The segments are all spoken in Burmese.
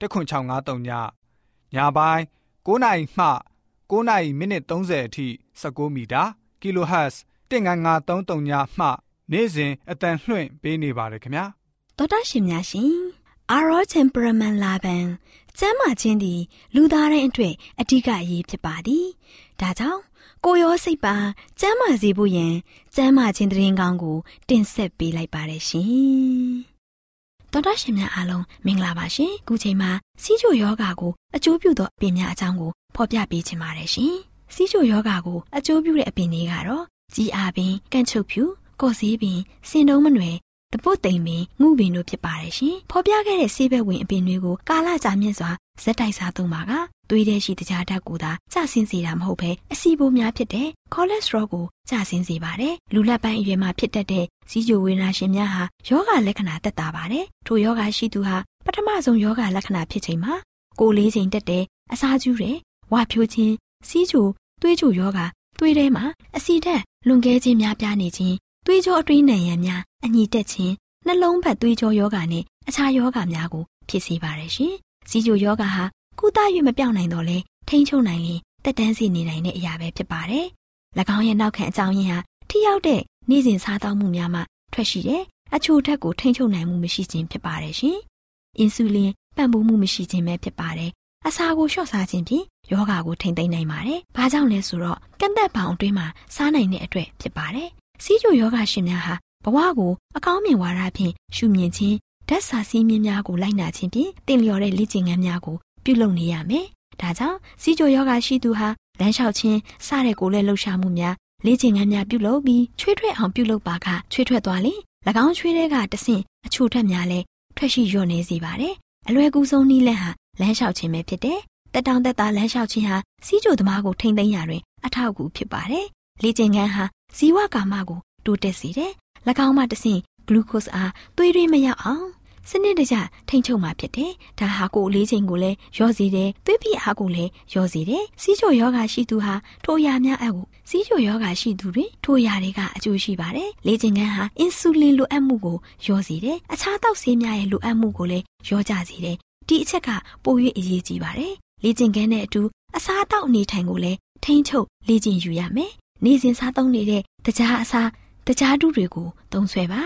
10653ညညပိုင်း9နာရီမှ9နာရီမိနစ်30အထိ19မီတာ kHz 19533ညမှနေ့စဉ်အတန်လှွင့်ပေးနေပါတယ်ခင်ဗျာတော်တာရှင်များရှင်အာရောချင်ပရမန်လာဘန်ကျမ်းမာခြင်းသည်လူသားတိုင်းအတွက်အဓိကအရေးဖြစ်ပါသည်ဒါကြောင့်ကိုရောစိတ်ပါကျမ်းမာစေဖို့ယင်ကျမ်းမာခြင်းတရင်ကောင်းကို တင်ဆက်ပေးလိုက်ပါတယ်ရှင် တော်တော်ရှင်များအားလုံးမင်္ဂလာပါရှင်ခုချိန်မှာစီးချိုယောဂါကိုအကျိုးပြုသောအပင်များအကြောင်းကိုဖော်ပြပေးချင်ပါတယ်ရှင်စီးချိုယောဂါကိုအကျိုးပြုတဲ့အပင်တွေကတော့ကြီးအားပင်ကန့်ချုပ်ဖြူကော့စည်းပင်စင်တုံးမနွယ်တပုတ်သိမ်ပင်ငှုပင်တို့ဖြစ်ပါတယ်ရှင်ဖော်ပြခဲ့တဲ့ဆေးဘက်ဝင်အပင်တွေကိုကာလကြာမြင့်စွာဇက်တိုက်စားသုံးပါက သွေးထဲရှိတကြားဓာတ်ကိုသာကျဆင်းစေတာမဟုတ်ဘဲအဆီပိုးများဖြစ်တဲ့ကိုလက်စထရောကိုကျဆင်းစေပါတယ်။လူလက်ပိုင်းအရွယ်မှာဖြစ်တတ်တဲ့စီးကြိုဝေဒနာရှင်များဟာယောဂလက္ခဏာသက်သာပါတယ်။ထိုယောဂရှိသူဟာပထမဆုံးယောဂလက္ခဏာဖြစ်ချိန်မှာကိုလေးချိန်တက်တဲ့အစာကျူးတဲ့ဝါဖြိုးခြင်းစီးကြိုသွေးကြိုယောဂသွေးထဲမှာအဆီဓာတ်လွန်ကဲခြင်းများပြားနေခြင်းသွေးကြောအတွင်းနံရံများအညီတက်ခြင်းနှလုံးဘက်သွေးကြောယောဂနဲ့အခြားယောဂများကိုဖြစ်စေပါတယ်ရှင်။စီးကြိုယောဂဟာ ကုသ၍မပြောင်းနိုင်တော့လဲထိန်းချုပ်နိုင်ရင်တက်တန်းစီနေနိုင်တဲ့အရာပဲဖြစ်ပါတယ်။၎င်းရဲ့နောက်ခံအကြောင်းရင်းဟာထိရောက်တဲ့နေ့စဉ်စားသောက်မှုများမှထွက်ရှိတဲ့အချိုဓာတ်ကိုထိန်းချုပ်နိုင်မှုမရှိခြင်းဖြစ်ပါတယ်ရှင်။အင်ဆူလင်ပံ့ပိုးမှုမရှိခြင်းပဲဖြစ်ပါတယ်။အစာကိုလျှော့စားခြင်းဖြင့်ယောဂါကိုထိန်းသိမ်းနိုင်ပါတယ်။ဘာကြောင့်လဲဆိုတော့ကန့်သက်ပေါင်အတွင်းမှာစားနိုင်တဲ့အတွက်ဖြစ်ပါတယ်။စီးကျိုယောဂရှင်များဟာဘဝကိုအကောင်းမြင်ဝါဒဖြင့်ရှုမြင်ခြင်းဓာတ်စာစည်းမျဉ်းများကိုလိုက်နာခြင်းဖြင့်တင်လျော်တဲ့လေ့ကျင့်ခန်းများကို ပြုလုပ်နေရမယ်။ဒါကြောင့်စီးကြိုယောဂရှိသူဟာလမ်းလျှောက်ခြင်းစတဲ့ကိုယ်လက်လှုပ်ရှားမှုများလေ့ကျင့်ခန်းများပြုလုပ်ပြီးချွေးထွက်အောင်ပြုလုပ်ပါကချွေးထွက်သွားရင်၎င်းချွေးတဲ့ကတဆင့်အချိုထက်များလဲထွက်ရှိလျော့နေစေပါတယ်။အလွယ်ကူဆုံးနည်းလမ်းဟာလမ်းလျှောက်ခြင်းပဲဖြစ်တယ်။တက်တောင်တက်တာလမ်းလျှောက်ခြင်းဟာစီးကြိုသမားကိုထိမ့်သိမ်းရာတွင်အထောက်အကူဖြစ်ပါတယ်။လေ့ကျင့်ခန်းဟာဇီဝကာမကိုတိုးတက်စေတယ်။၎င်းမှတဆင့်ဂလူကို့စ်အားသွေးရင်းမရောက်အောင် စနစ်တကျထိန်းချုပ်မှာဖြစ်တယ်။ဒါဟာကိုယ်လေးချိန်ကိုလည်းရော့စေတယ်။သွေးပြည့်အားကိုလည်းရော့စေတယ်။စီးချိုယောဂရှိသူဟာထိုရာများအပ်ကိုစီးချိုယောဂရှိသူတွေထိုရာတွေကအကျိုးရှိပါတယ်။လေ့ကျင့်ခန်းဟာအင်ဆူလင်လိုအပ်မှုကိုရော့စေတယ်။အခြားသောဆေးများရဲ့လိုအပ်မှုကိုလည်းရော့ကျစေတယ်။ဒီအချက်ကပို၍အရေးကြီးပါတယ်။လေ့ကျင့်ခန်းနဲ့အတူအစားအသောက်အနေထိုင်ကိုလည်းထိန်းချုပ်လေ့ကျင့်ယူရမယ်။နေ့စဉ်စားသုံးနေတဲ့တကြားအစားတကြားတုတွေကိုသုံးဆွဲပါ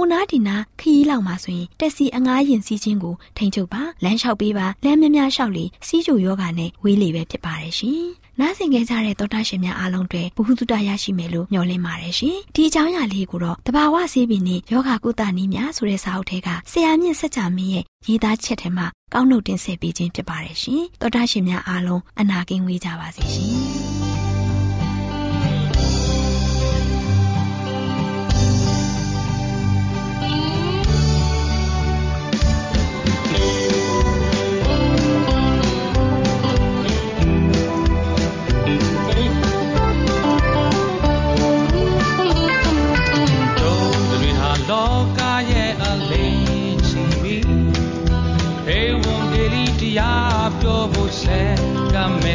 ဟိုနားဒီနာခရီးလောက်မှာဆိုရင်တက်စီအငားရင်စီးခြင်းကိုထိန်ချုပ်ပါလမ်းလျှောက်ပေးပါလမ်းများများလျှောက်လေစီးကြိုယောဂနဲ့ဝေးလေပဲဖြစ်ပါတယ်ရှင်နားဆင်ခဲ့ကြတဲ့သောတာရှင်များအားလုံးတွေဘုဟုတုတရရှိမယ်လို့မျှော်လင့်ပါတယ်ရှင်ဒီအကြောင်းအရာလေးကိုတော့တဘာဝဆေးပင်နဲ့ယောဂကုသနည်းများဆိုတဲ့စာအုပ်ထဲကဆရာမြင့်စัจ जा မင်းရဲ့ရေးသားချက်ထဲမှာကောက်နှုတ်တင်ဆက်ပေးခြင်းဖြစ်ပါတယ်ရှင်သောတာရှင်များအားလုံးအနာကင်းဝေးကြပါစေရှင်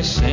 same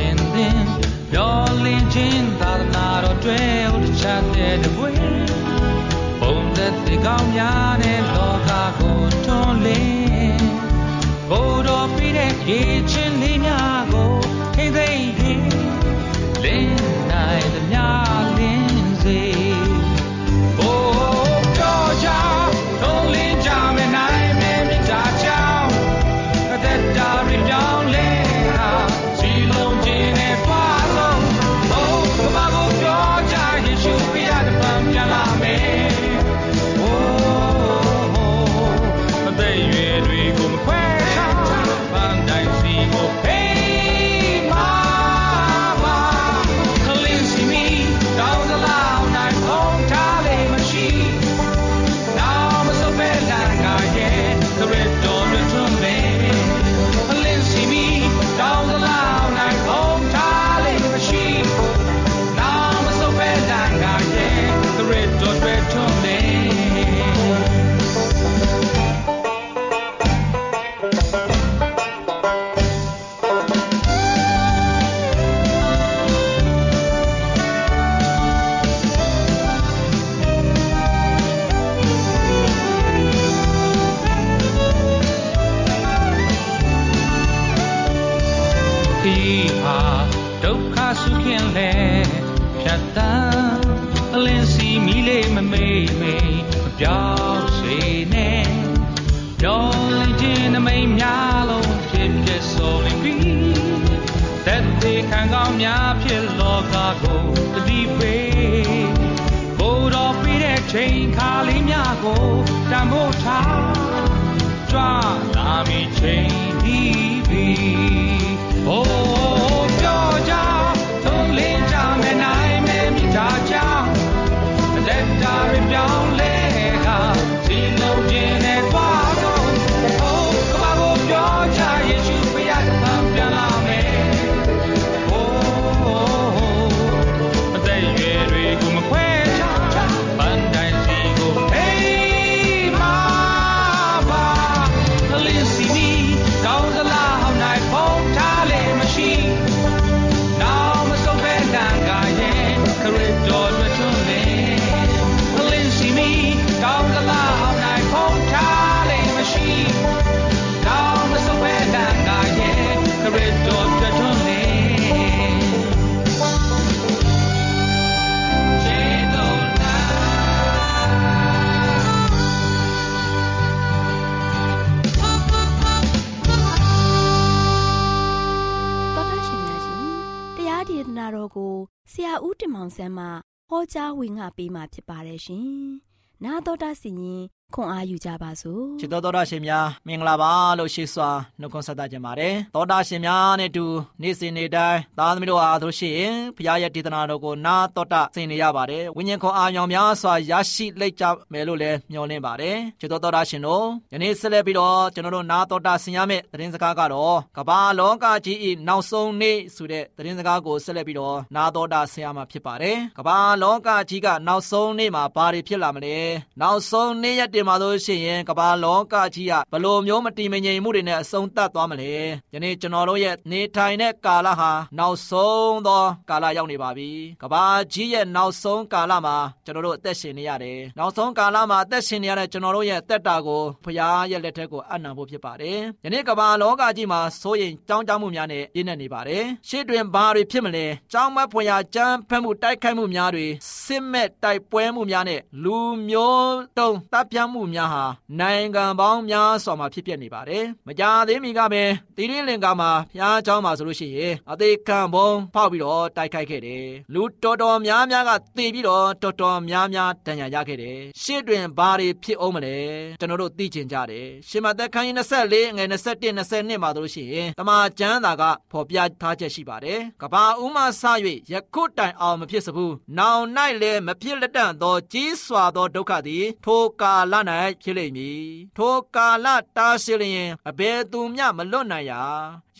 ဦးတင်မောင်ဆန်းမှဟောကြားဝင်ငါပေးมาဖြစ်ပါတယ်ရှင်။နာတော်တာစီရင် ခွန်အားယူကြပါစို့ချစ်တော်သောတာရှင်များမင်္ဂလာပါလို့ရှိစွာနှုတ်ခွန်းဆက်သကြပါတယ်သောတာရှင်များနဲ့တူနေ့စဉ်နေ့တိုင်းသားသမီးတို့အားတို့ရှိရင်ဘုရားရဲ့ဒေသနာတော်ကိုနာတော်တာဆင်နေရပါတယ်ဝိညာဉ်ခွန်အားမြောင်များစွာရရှိလိုက်ကြမယ်လို့လည်းမျှော်လင့်ပါတယ်ချစ်တော်သောတာရှင်တို့ယနေ့ဆက်လက်ပြီးတော့ကျွန်တော်တို့နာတော်တာဆင်ရမယ့်သတင်းစကားကတော့ကမ္ဘာလောကကြီး၏နောက်ဆုံးနေ့ဆိုတဲ့သတင်းစကားကိုဆက်လက်ပြီးတော့နာတော်တာဆင်ရမှာဖြစ်ပါတယ်ကမ္ဘာလောကကြီးကနောက်ဆုံးနေ့မှာဘာတွေဖြစ်လာမလဲနောက်ဆုံးနေ့ရက်တင်မှာလို့ရှိရင်ကမ္ဘာလောကကြီးကဘလို့မျိုးမတည်မငြိမ်မှုတွေနဲ့အဆုံးသတ်သွားမလဲယနေ့ကျွန်တော်တို့ရဲ့နေထိုင်တဲ့ကာလဟာနောက်ဆုံးသောကာလရောက်နေပါပြီကမ္ဘာကြီးရဲ့နောက်ဆုံးကာလမှာကျွန်တော်တို့အသက်ရှင်နေရတယ်နောက်ဆုံးကာလမှာအသက်ရှင်နေရတဲ့ကျွန်တော်တို့ရဲ့အသက်တာကိုဖရားရဲ့လက်ထက်ကိုအံ့နံဖို့ဖြစ်ပါတယ်ယနေ့ကမ္ဘာလောကကြီးမှာစိုးရင်ကြောင်းကြောင်းမှုများနဲ့ပြည့်နေနေပါတယ်ရှေ့တွင်ဘာတွေဖြစ်မလဲကြောင်းမဖွယ်ရာကြမ်းဖက်မှုတိုက်ခိုက်မှုများတွေစစ်မဲ့တိုက်ပွဲမှုများနဲ့လူမျိုးတုံးတပ်ပြများဟာနိုင်ငံပေါင်းများစွာမှာဖြစ်ပျက်နေပါတယ်မကြသေးမီကပဲတီရင်းလင်္ကာမှာဖျားเจ้าမှာဆိုလို့ရှိရင်အသေးခံဘုံဖောက်ပြီးတော့တိုက်ခိုက်ခဲ့တယ်လူတော်တော်များများကတေပြီးတော့တော်တော်များများတန်ရာရခဲ့တယ်ရှေ့တွင်ဘာတွေဖြစ်အောင်မလဲကျွန်တော်တို့သိချင်ကြတယ်ရှင်မသက်ခန်းကြီး24ငွေ21 22မှာဆိုလို့ရှိရင်တမန်ကျမ်းသာကဖော်ပြထားချက်ရှိပါတယ်ကဘာဦးမဆ၍ယခုတိုင်အောင်မဖြစ်စဘူးနောင်၌လည်းမဖြစ်လက်တန့်သောကြီးစွာသောဒုက္ခသည်ထိုကာလ၌ ဖြစ်လိမ့်မည်ထိုကာလတားရှိလျင်အဘယ်သူမျှမလွတ်နိုင်ရာ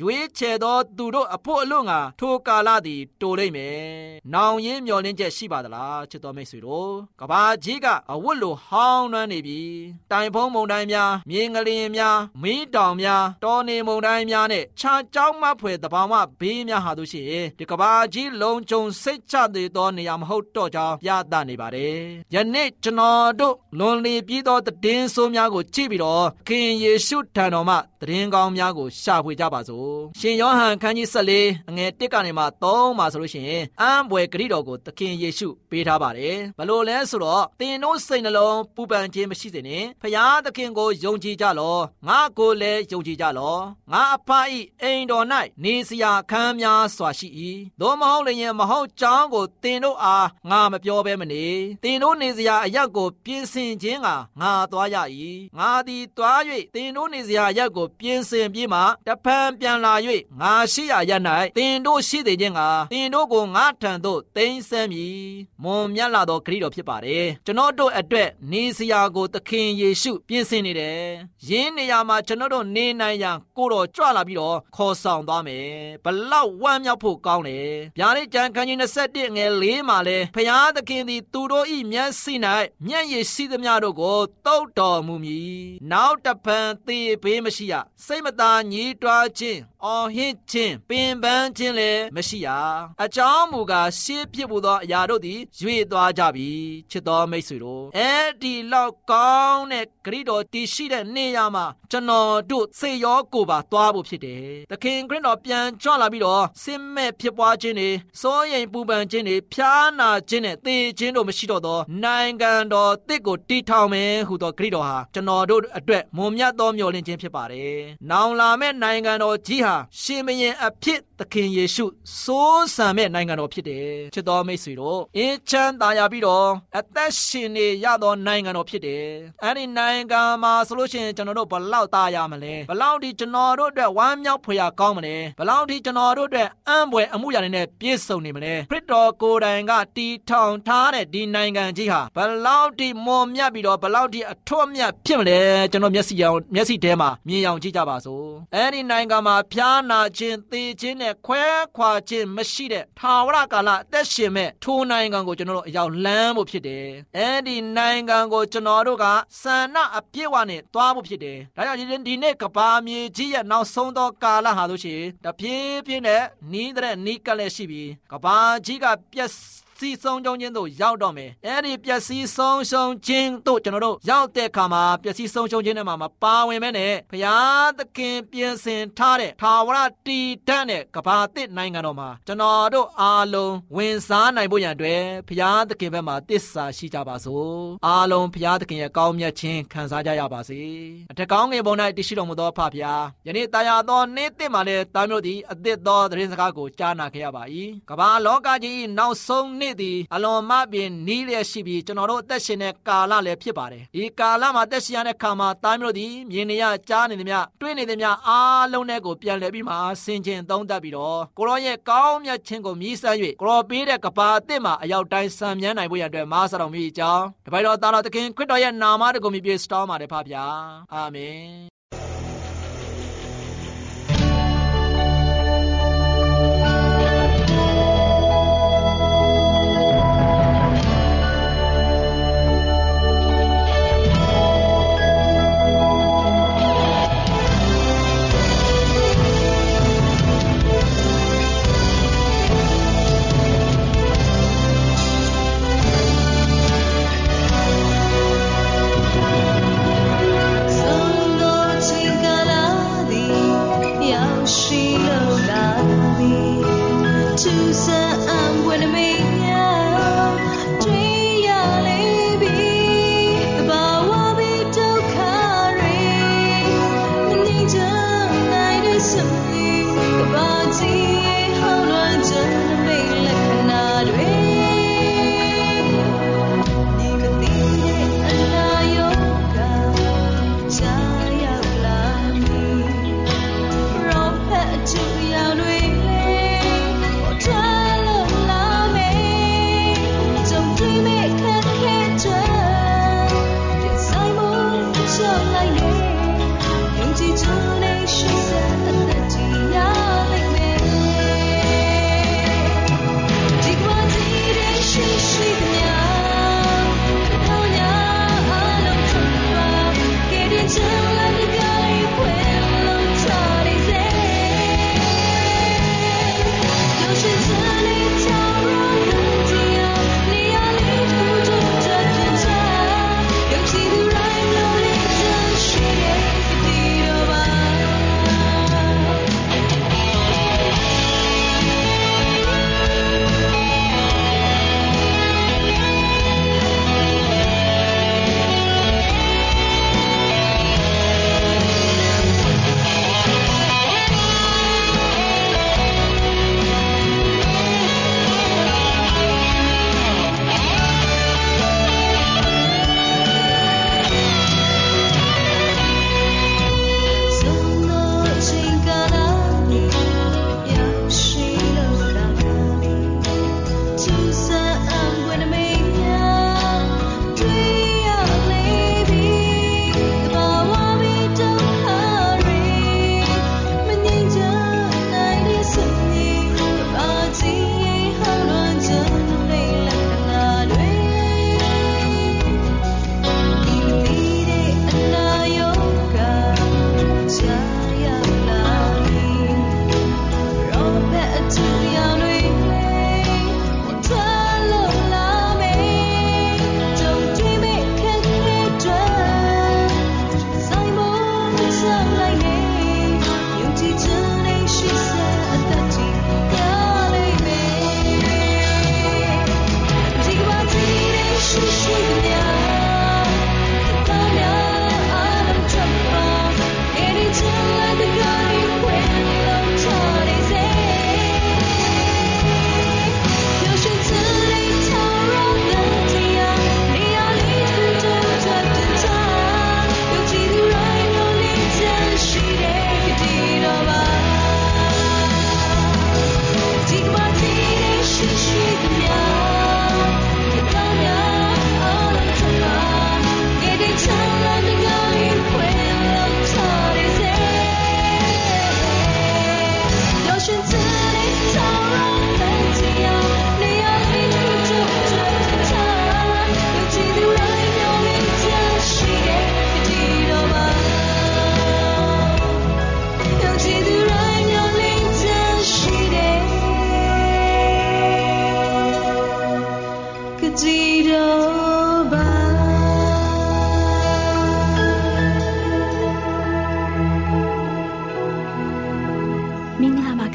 ရွေးချယ်သောသူတို့အဖို့အလို့ငါထိုကာလသည်တိုလိမ့်မယ်။နောင်ရင်းမျောလင်းချက်ရှိပါသလားချစ်တော်မိတ်ဆွေတို့။ကဘာကြီးကအဝတ်လိုဟောင်းနှမ်းနေပြီ။တိုင်ဖုံးမုန်တိုင်းများ၊မြေငလျင်များ၊မီးတောင်များ၊တောနေမုန်တိုင်းများနဲ့ခြားကြောင်းမဖွယ်တဘာဝဘေးများဟာတို့ရှိရင်ဒီကဘာကြီးလုံခြုံစိတ်ချသေးသောနေရာမဟုတ်တော့ကြောင်းပြသနေပါတယ်။ယနေ့ကျွန်တော်တို့လွန်လီပြီးသောတည်င်းဆိုးများကိုကြည့်ပြီးတော့ခင်ယေရှုထံတော်မှတည်င်းကောင်းများကိုရှာဖွေကြပါစို့။ရှင်ယောဟန်ခန်းကြီး14အငယ်1ကနေမှ3မှာဆိုလို့ရှိရင်အံဘွယ်ဂရိတော်ကိုသခင်ယေရှုပေးထားပါတယ်။ဘလို့လဲဆိုတော့သင်တို့စိတ်နှလုံးပူပန်ခြင်းမရှိစေနဲ့။ဖျားသခင်ကိုယုံကြည်ကြလော။ငါကိုလည်းယုံကြည်ကြလော။ငါအဖအဤအိမ်တော်၌နေစရာခန်းများစွာရှိ၏။သို့မဟုတ်လျင်မဟုတ်ကြောင်းကိုသင်တို့အားငါမပြောဘဲမနေ။သင်တို့နေစရာအရက်ကိုပြင်ဆင်ခြင်းကငါသွားရ၏။ငါသည်သွား၍သင်တို့နေစရာအရက်ကိုပြင်ဆင်ပြီးမှတဖန်ပြန်လာ၍ငါရှိရာရ၌သင်တို့ရှိသေးခြင်းကသင်တို့ကိုငါထံသို့သိမ်းဆည်းမည်။မွန်မြတ်လာသောခရစ်တော်ဖြစ်ပါတယ်။ကျွန်တော်တို့အတွက်နေစရာကိုသခင်ယေရှုပြင်ဆင်နေတယ်။ယင်းနေရာမှာကျွန်တော်တို့နေနိုင်ရန်ကိုတော်ကြွလာပြီးတော့ခေါ်ဆောင်သွားမယ်။ဘလောက်ဝမ်းမြောက်ဖို့ကောင်းတယ်။ဗျာဒိတ်ကျမ်းခန်းကြီး21ငယ်၄မှာလဲဖျားသခင်သည်သူတို့၏မျက်စိ၌မျက်ရည်ရှိသမျှတို့ကိုတုတ်တော်မူမည်။နောက်တဖန်သေဘေးမရှိရ။စိတ်မသာညှိတွားခြင်းအော်ဟစ်ခြင်းပင်ပန်းခြင်းလည်းမရှိရအကြောင်းမူကားရှေးဖြစ်ဖို့သောအရာတို့သည်ရွေသွားကြပြီချစ်တော်မိတ်ဆွေတို့အဲ့ဒီလောက်ကောင်းတဲ့ဂရိတော်တည်ရှိတဲ့နေရာမှာကျွန်တော်တို့စေရောကိုပါသွားဖို့ဖြစ်တယ်သခင်ခရစ်တော်ပြန်ကြွလာပြီးတော့ဆင်းမဲ့ဖြစ်ပွားခြင်းတွေစိုးရိမ်ပူပန်ခြင်းတွေဖျားနာခြင်းနဲ့သေခြင်းတို့မရှိတော့သောနိုင်ငံတော်တစ်ကိုတည်ထောင်မယ်ဟူသောဂရိတော်ဟာကျွန်တော်တို့အတွက်မွန်မြတ်သောမျှော်လင့်ခြင်းဖြစ်ပါတယ်။နောင်လာမဲ့နိုင်ငံတော်ကြီးဟာရှင်မရင်အဖြစ်သခင်ယေရှုစိုးစံမဲ့နိုင်ငံတော်ဖြစ်တယ်။ချစ်တော်မိတ်ဆွေတို့အင်းချမ်းသာရပြီးတော့အသက်ရှင်နေရသောနိုင်ငံတော်ဖြစ်တယ်။အဲဒီနိုင်ငံမှာဆိုလို့ရှိရင်ကျွန်တော်တို့ဘလောက်သားရမလဲ။ဘလောက်ဒီကျွန်တော်တို့အတွက်ဝမ်းမြောက်ဖွယ်ရာကောင်းမလဲ။ဘလောက်ဒီကျွန်တော်တို့အတွက်အံ့ဘွယ်အမှုရာတွေနဲ့ပြည့်စုံနေမလဲ။ခရစ်တော်ကိုယ်တိုင်ကတီထောင်ထားတဲ့ဒီနိုင်ငံကြီးဟာဘလောက်ဒီမွန်မြတ်ပြီးတော့ဘလောက်ဒီအထွတ်မြတ်ဖြစ်မလဲကျွန်တော်မျက်စိအောင်မျက်စိထဲမှာမြင်အောင်ကြည့်ကြပါစို့အဲဒီနိုင်ငံမှာဖျားနာခြင်းသေခြင်းနဲ့ခွဲခွာခြင်းမရှိတဲ့ထာဝရကာလအသက်ရှင်မဲ့ထိုနိုင်ငံကိုကျွန်တော်တို့အရောက်လမ်းဖို့ဖြစ်တယ်အဲဒီနိုင်ငံကိုကျွန်တော်တို့ကဆန္ဒအပြည့်အဝနဲ့သွားဖို့ဖြစ်တယ်ဒါကြောင့်ဒီနေ့ကဘာမြေကြီးရဲ့နောက်ဆုံးသောကာလဟာလို့ရှိရင်တပြေးပြေးနဲ့နီးတဲ့နီးကလည်းရှိပြီးကဘာကြီးကပြက် စီးဆုံးခြင်းသို့ရောက်တော့မယ်အဲ့ဒီပျက်စီးဆုံးရှုံးခြင်းသို့ကျွန်တော်တို့ရောက်တဲ့အခါမှာပျက်စီးဆုံးရှုံးခြင်းတွေမှာမပါဝင်မဲနဲ့ဘုရားသခင်ပြင်ဆင်ထားတဲ့ထာဝရတည်တတ်တဲ့ကဘာတစ်နိုင်ငံတော်မှာကျွန်တော်တို့အားလုံးဝင်စားနိုင်ဖို့ရန်အတွက်ဘုရားသခင်ဘက်မှာတစ္ဆာရှိကြပါစို့အားလုံးဘုရားသခင်ရဲ့ကောင်းမြတ်ခြင်းခံစားကြရပါစေအထက်ကောင်းငယ်ပေါ်၌တည်ရှိတော်မူသောဖဖျားယနေ့တာယာသောနေ့တစ်မှာလည်းတာမျိုးသည်အသစ်သောသတင်းစကားကိုကြားနာခဲ့ရပါ၏ကဘာလောကကြီးနောက်ဆုံးနေ့သည်အလွန်မပင်နီးလျက်ရှိပြီးကျွန်တော်တို့အသက်ရှင်တဲ့ကာလလည်းဖြစ်ပါတယ်ဒီကာလမှာအသက်ရှင်ရတဲ့ခါမှာတာမျိုးသည်မြင်နေရကြားနေသမျှတွေ့နေသမျှအားလုံးနဲ့ကိုပြန်လည်ပြီးမှဆင်ခြင်သုံးသပ်ပြီးတော့ကိုရောရဲ့ကောင်းမြတ်ခြင်းကိုမြည်ဆန်း၍ကိုရောပေးတဲ့ကဘာအသစ်မှာအရောက်တိုင်းဆံမြန်းနိုင်ဖို့ရတဲ့မားစတော်မိကြောင်းတပိုက်တော်သားတော်သခင်ခရစ်တော်ရဲ့နာမတော်ကိုမြည်ပြစတောင်းပါတယ်ဖပါဗျာအာမင်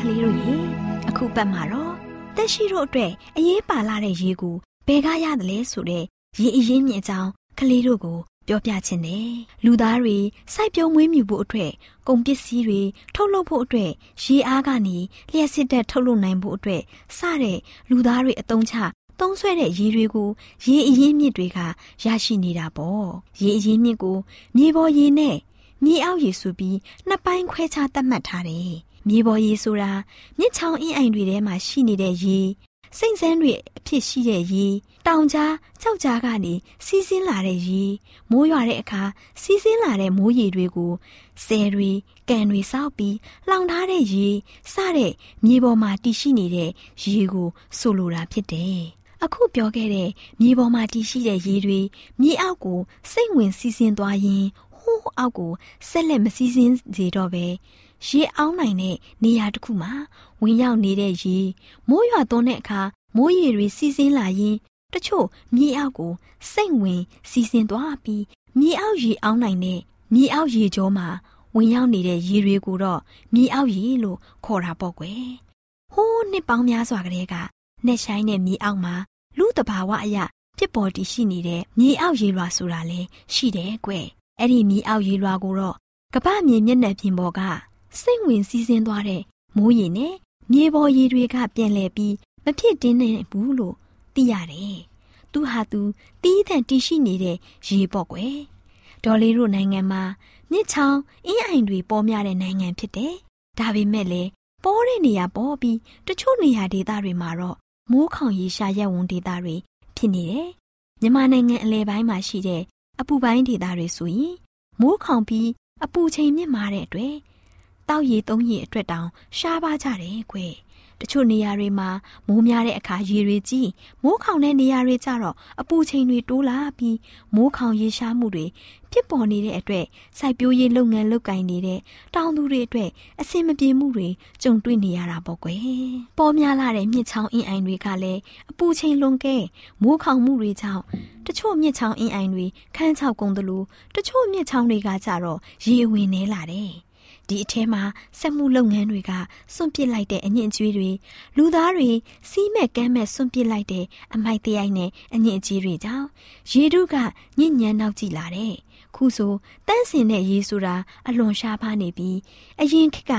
လေးတို့ရေအခုပတ်မှာတော့တက်ရှိတို့အတွက်အရေးပါလာတဲ့ရေကိုဘယ်ကရတယ်လဲဆိုတဲ့ရေအရင်းမြစ်အကြောင်းကလေးတို့ကိုပြောပြချင်တယ်လူသားတွေစိုက်ပျိုးမွေးမြူဖို့အတွက်ကုန်ပစ္စည်းတွေထုတ်လုပ်ဖို့အတွက်ရေအားကနေလျှက်စစ်တဲ့ထုတ်လုပ်နိုင်ဖို့အတွက်စတဲ့လူသားတွေအသုံးချသုံးဆွဲတဲ့ရေတွေကိုရေအရင်းမြစ်တွေကရရှိနေတာပေါ့ရေအရင်းမြစ်ကိုမြေပေါ်ရေနဲ့မြေအောက်ရေဆိုပြီးနှစ်ပိုင်းခွဲခြားသတ်မှတ်ထားတယ် မြေပေါ်ရေဆိုတာမြစ်ချောင်းအင်းအိမ်တွေထဲမှာရှိနေတဲ့ရေစိမ့်စမ်းတွေအဖြစ်ရှိတဲ့ရေတောင်ကြားကြောက်ကြားကနေစီးဆင်းလာတဲ့ရေမိုးရွာတဲ့အခါစီးဆင်းလာတဲ့မိုးရေတွေကိုဆယ်တွေကန်တွေစောက်ပြီးလောင်ထားတဲ့ရေစတဲ့မြေပေါ်မှာတည်ရှိနေတဲ့ရေကိုဆိုလိုတာဖြစ်တယ်အခုပြောခဲ့တဲ့မြေပေါ်မှာတည်ရှိတဲ့ရေတွေမြေအောက်ကိုစိတ်ဝင်စီးဆင်းသွားရင်ဟိုးအောက်ကိုဆက်လက်မစီးဆင်းစေတော့ပဲ ရေအောင်းနိုင်တဲ့နေရာတစ်ခုမှာဝင်ရောက်နေတဲ့ရေမိုးရွာသွန်းတဲ့အခါမိုးရေတွေစီးဆင်းလာရင်တချို့မြေအောက်ကိုစိတ်ဝင်စီးဆင်းသွားပြီးမြေအောက်ရေအောင်းနိုင်တဲ့မြေအောက်ရေကြောမှာဝင်ရောက်နေတဲ့ရေတွေကိုတော့မြေအောက်ရေလို့ခေါ်တာပေါ့ကွယ်ဟိုးနှစ်ပေါင်းများစွာကတည်းကနှက်ဆိုင်တဲ့မြေအောက်မှာလူတဘာဝအရာဖြစ်ပေါ်တည်ရှိနေတဲ့မြေအောက်ရေလွှာဆိုတာလဲရှိတယ်ကွယ်အဲ့ဒီမြေအောက်ရေလွှာကိုတော့ကပ္ပမြေမျက်နှာပြင်ပေါ်က စိတ်ဝင်စီးဆင်းသွားတဲ့မိုးရေနဲ့မြေပေါ်ရေတွေကပြန်လည်ပြီးမဖြစ်တင်းနေဘူးလို့သိရတယ်။သူဟာသူတီးထန်တီးရှိနေတဲ့ရေပေါ့ကွယ်။ဒေါ်လေးတို့နိုင်ငံမှာမြစ်ချောင်းအင်းအိုင်တွေပေါ်များတဲ့နိုင်ငံဖြစ်တယ်။ဒါပေမဲ့လည်းပေါ်တဲ့နေရာပေါ်ပြီးတချို့နေရာဒေသတွေမှာတော့မိုးခေါင်ရေရှာရက်ဝန်ဒေသတွေဖြစ်နေတယ်။မြန်မာနိုင်ငံအလဲပိုင်းမှာရှိတဲ့အပူပိုင်းဒေသတွေဆိုရင်မိုးခေါင်ပြီးအပူချိန်မြင့်မာတဲ့အတွက် တောက်ရည်သုံးရည်အတွက်တောင်ရှားပါကြတယ်ကွယ်တချို့နေရာတွေမှာမိုးများတဲ့အခါရေတွေကြီးမိုးခေါင်တဲ့နေရာတွေကြတော့အပူချိန်တွေတိုးလာပြီးမိုးခေါင်ရေရှားမှုတွေဖြစ်ပေါ်နေတဲ့အတွက်စိုက်ပျိုးရေးလုပ်ငန်းလုပ်ကိုင်နေတဲ့တောင်သူတွေအတွက်အဆင်မပြေမှုတွေကြုံတွေ့နေရတာပေါ့ကွယ်ပေါ်များလာတဲ့မြစ်ချောင်းအင်းအိုင်တွေကလည်းအပူချိန်လွန်ကဲမိုးခေါင်မှုတွေကြောင့်တချို့မြစ်ချောင်းအင်းအိုင်တွေခန်းချောက်ကုန်တယ်လို့တချို့မြစ်ချောင်းတွေကကြတော့ရေဝင်နေလာတယ် ဒီအထဲမှာစက်မှုလုပ်ငန်းတွေကစွန့်ပစ်လိုက်တဲ့အညစ်အကြေးတွေလူသားတွေစီးမဲ့ကမ်းမဲ့စွန့်ပစ်လိုက်တဲ့အမိုက်တရိုက်နဲ့အညစ်အကြေးတွေကြောင့်ရေတုကညဉ့်ညမ်းနောက်ကြည့်လာတဲ့ခုဆိုတန်းစင်တဲ့ရေဆိုတာအလွန်ရှားပါနေပြီးအရင်ခေတ်က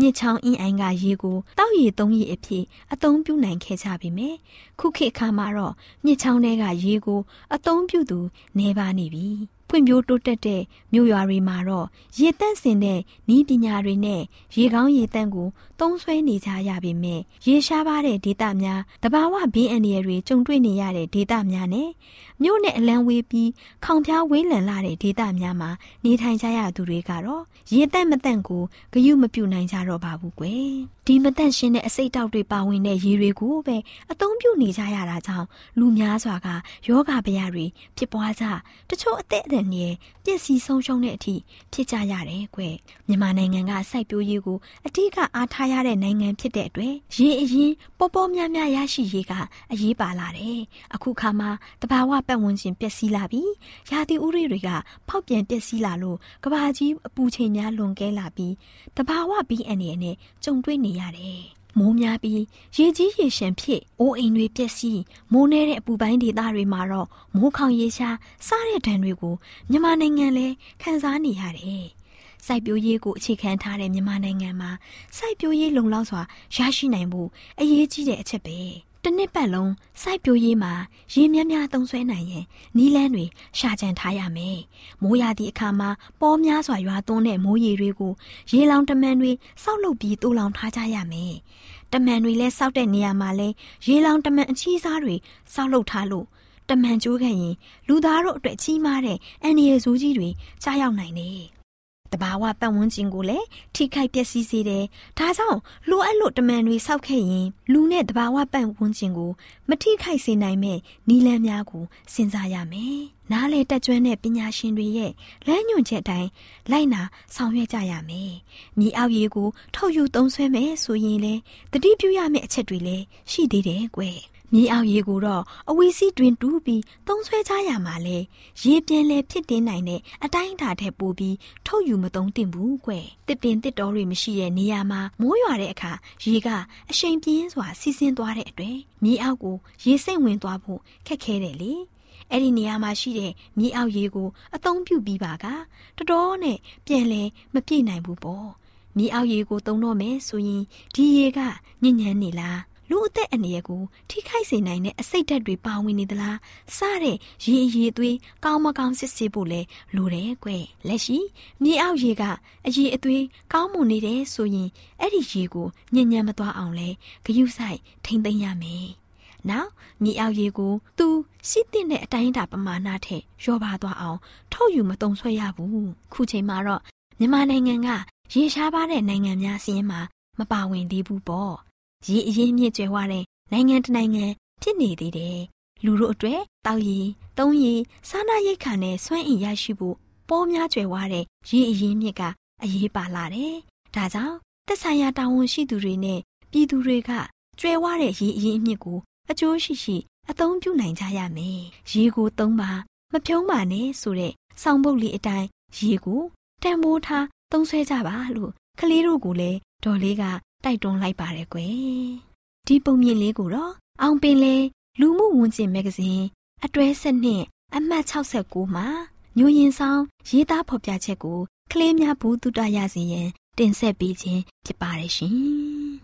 မြစ်ချောင်းအင်းအိုင်ကရေကိုတောက်ရည်သုံးရည်အဖြစ်အသုံးပြုနိုင်ခဲ့ကြပြီမယ်ခုခေတ်အခါမှာတော့မြစ်ချောင်းတွေကရေကိုအသုံးပြုသူနေပါနေပြီဖွံ့ဖြိုးတိုးတက်တဲ့မြို့ရွာတွေမှာတော့ရေတန့်စင်တဲ့ဤပညာတွေနဲ့ရေကောင်းရေတန့်ကိုသုံးဆွဲနေကြရပေမဲ့ရေရှားပါတဲ့ဒေသများတဘာဝဘေးအန္တရာယ်တွေကြုံတွေ့နေရတဲ့ဒေသများနဲ့မြို့နဲ့အလံဝေးပြီးခေါင်ဖျားဝေးလံလာတဲ့ဒေသများမှာနေထိုင်ကြရသူတွေကတော့ရေတန့်မတန့်ကိုဂရုမပြုနိုင်ကြတော့ပါဘူးကွယ်ဒီမတန့်ရှင်းတဲ့အစိတ်တောက်တွေပါဝင်တဲ့ရေတွေကိုပဲအသုံးပြုနေကြရတာကြောင့်လူများစွာကယောဂဗျာတွေဖြစ်ပွားကြတချို့အသက်အရွယ်နဲ့ပျက်စီးဆုံးရှုံးတဲ့အထိဖြစ်ကြရတယ်ကွမြန်မာနိုင်ငံကစိုက်ပျိုးရေးကိုအထူးကအားထားရတဲ့နိုင်ငံဖြစ်တဲ့အတွက်ရေအရင်ပေါ်ပေါ်များများရရှိရေးကအရေးပါလာတယ်အခုခါမှာတဘာဝပတ်ဝန်းကျင်ပျက်စီးလာပြီးရာသီဥတုတွေကဖောက်ပြန်ပျက်စီးလာလို့ကဘာကြီးအပူချိန်များလွန်ကဲလာပြီးတဘာဝဘီအန်ရနဲ့ကြုံတွေ့နေရတယ် မိုးများပြီးရေကြီးရေရှမ်းဖြစ်အိုးအိမ်တွေပျက်စီးမိုးနေတဲ့အပူပိုင်းဒေသတွေမှာတော့မိုးခေါင်ရေရှားစားတဲ့ဒဏ်တွေကိုမြန်မာနိုင်ငံလဲခံစားနေရတယ်။စိုက်ပျိုးရေးကိုအခြေခံထားတဲ့မြန်မာနိုင်ငံမှာစိုက်ပျိုးရေးလုံလောက်စွာရရှိနိုင်ဖို့အရေးကြီးတဲ့အချက်ပဲ။ တစ်နှစ်ပတ်လုံးစိုက်ပျိုးရေးမှာရေများများသုံးစွဲနိုင်ရင်နီးလန်းတွေရှာကြံထားရမယ်။မိုးရသည့်အခါမှာပေါ်များစွာရွာသွန်းတဲ့မိုးရေတွေကိုရေလောင်တမန်တွေစောက်လုပ်ပြီးတိုးလောင်ထားကြရမယ်။တမန်တွေလည်းစောက်တဲ့နေရာမှာလည်းရေလောင်တမန်အချီးစားတွေစောက်လုပ်ထားလို့တမန်ကျိုးခဲ့ရင်လူသားတို့အတွက်ကြီးမားတဲ့အန္တရာယ်ဆိုးကြီးတွေကြားရောက်နိုင်တယ်။ တဘာဝပတ်ဝန်းကျင်ကိုလည်းထိခိုက်ပျက်စီးစေတယ်။ဒါကြောင့်လိုအပ်လို့တမန်တွေစောက်ခဲ့ရင်လူနဲ့တဘာဝပတ်ဝန်းကျင်ကိုမထိခိုက်စေနိုင်မဲ့နီလန်းများကိုစဉ်းစားရမယ်။နားလေတက်ကျွမ်းတဲ့ပညာရှင်တွေရဲ့လမ်းညွှန်ချက်တိုင်းလိုက်နာဆောင်ရွက်ကြရမယ်။မြေအောက်ရေကိုထုတ်ယူသုံးဆွဲမယ်ဆိုရင်လေတတိပြုရမယ့်အချက်တွေလည်းရှိသေးတယ်ကွယ်။ မြေအောက်ရေကိုတော့အဝီစီတွင်တူးပြီးသုံးဆွဲကြရမှာလေရေပြန်လဲဖြစ်တင်နိုင်တဲ့အတိုင်းအတာထက်ပိုပြီးထုတ်ယူမသုံးသင့်ဘူးကွ။တစ်ပင်တစ်တော်တွေမရှိတဲ့နေရာမှာမိုးရွာတဲ့အခါရေကအရှိန်ပြင်းစွာစီးဆင်းသွားတဲ့အတွက်မြေအောက်ကိုရေစိမ့်ဝင်သွားဖို့ခက်ခဲတယ်လေ။အဲ့ဒီနေရာမှာရှိတဲ့မြေအောက်ရေကိုအသုံးပြုပြီးပါကတော်တော်နဲ့ပြန်လဲမပြည့်နိုင်ဘူးပေါ့။မြေအောက်ရေကိုသုံးတော့မယ်ဆိုရင်ဒီရေကညဉ့်ညမ်းနေလား လူအသက်အန္တရာယ်ကိုထိခိုက်စေနိုင်တဲ့အစိတ်ဓာတ်တွေပါဝင်နေသလားစတဲ့ရေအရေသွေးကောင်းမကောင်းစစ်ဆေးဖို့လဲလိုတယ်ကွလက်ရှိမြေအောက်ရေကအရေအသွေးကောင်းမွန်နေတယ်ဆိုရင်အဲ့ဒီရေကိုညဉ့်ညမ်းမသွားအောင်လဲဂယုစိုက်ထိမ့်သိမ်းရမယ်နောက်မြေအောက်ရေကိုသူရှိတဲ့အတိုင်းအတာပမာဏထက်လျော့ပါသွားအောင် ထုတ်ယူမတုံဆွဲရဘူးခုချိန်မှာတော့မြန်မာနိုင်ငံကရေရှားပါတဲ့နိုင်ငံများစီးရင်မှာမပါဝင်သေးဘူးပေါ့ ရေအရင်မြင့်ကျွယ်ဝတဲ့နိုင်ငံတနိုင်ငံဖြစ်နေသေးတယ်လူတို့အတွက်တောက်ရည်သုံးရည်စားနာရိတ်ခါနဲ့စွန့်အင်ရရှိဖို့ပေါ်များကျွယ်ဝတဲ့ရေအရင်မြင့်ကအရေးပါလာတယ်ဒါကြောင့်သက်ဆိုင်ရာတာဝန်ရှိသူတွေနဲ့ပြည်သူတွေကကျွယ်ဝတဲ့ရေအရင်မြင့်ကိုအကျိုးရှိရှိအသုံးပြုနိုင်ကြရမယ်ရေကိုသုံးပါမဖြုံးပါနဲ့ဆိုတဲ့ဆောင်းပုတ်လေးအတိုင်းရေကိုတန်ဖိုးထားသုံးဆွဲကြပါလို့ကလေးတို့ကလည်းဒေါ်လေးက တိုက်တွန်းလိုက်ပါတယ်ကွယ်ဒီပုံမြင်လေးကိုတော့အောင်ပင်လေလူမှုဝန်ကျင်မဂ္ဂဇင်းအတွဲဆက်နှစ်အမှတ်69မှာညိုရင်ဆောင်ရေးသားဖော်ပြချက်ကိုကလေးများဘူးတုတရစီရင်တင်ဆက်ပေးခြင်းဖြစ်ပါတယ်ရှင်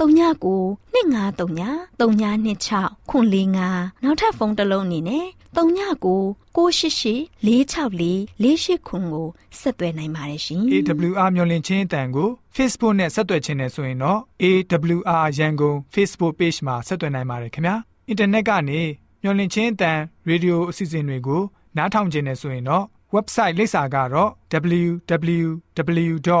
39 2939 3926ခွန်45နောက်ထပ်ဖုန်းတစ်လုံးအနေနဲ့39 688 464 48ခွန်ကိုဆက်သွယ်နိုင်ပါတယ်ရှင် AWR မျော်လင့်ခြင်းအတန်ကို Facebook နဲ့ဆက်သွယ်ခြင်းနဲ့ဆိုရင်တော့ AWR ရန်ကုန် Facebook Page မှာဆက်သွယ်နိုင်ပါတယ်ခင်ဗျာ။အင်တာနက်ကနေမျော်လင့်ခြင်းအတန်ရေဒီယိုအစီအစဉ်တွေကိုနားထောင်ခြင်းနဲ့ဆိုရင်တော့ website လိပ်စာကတော့ www.awr.org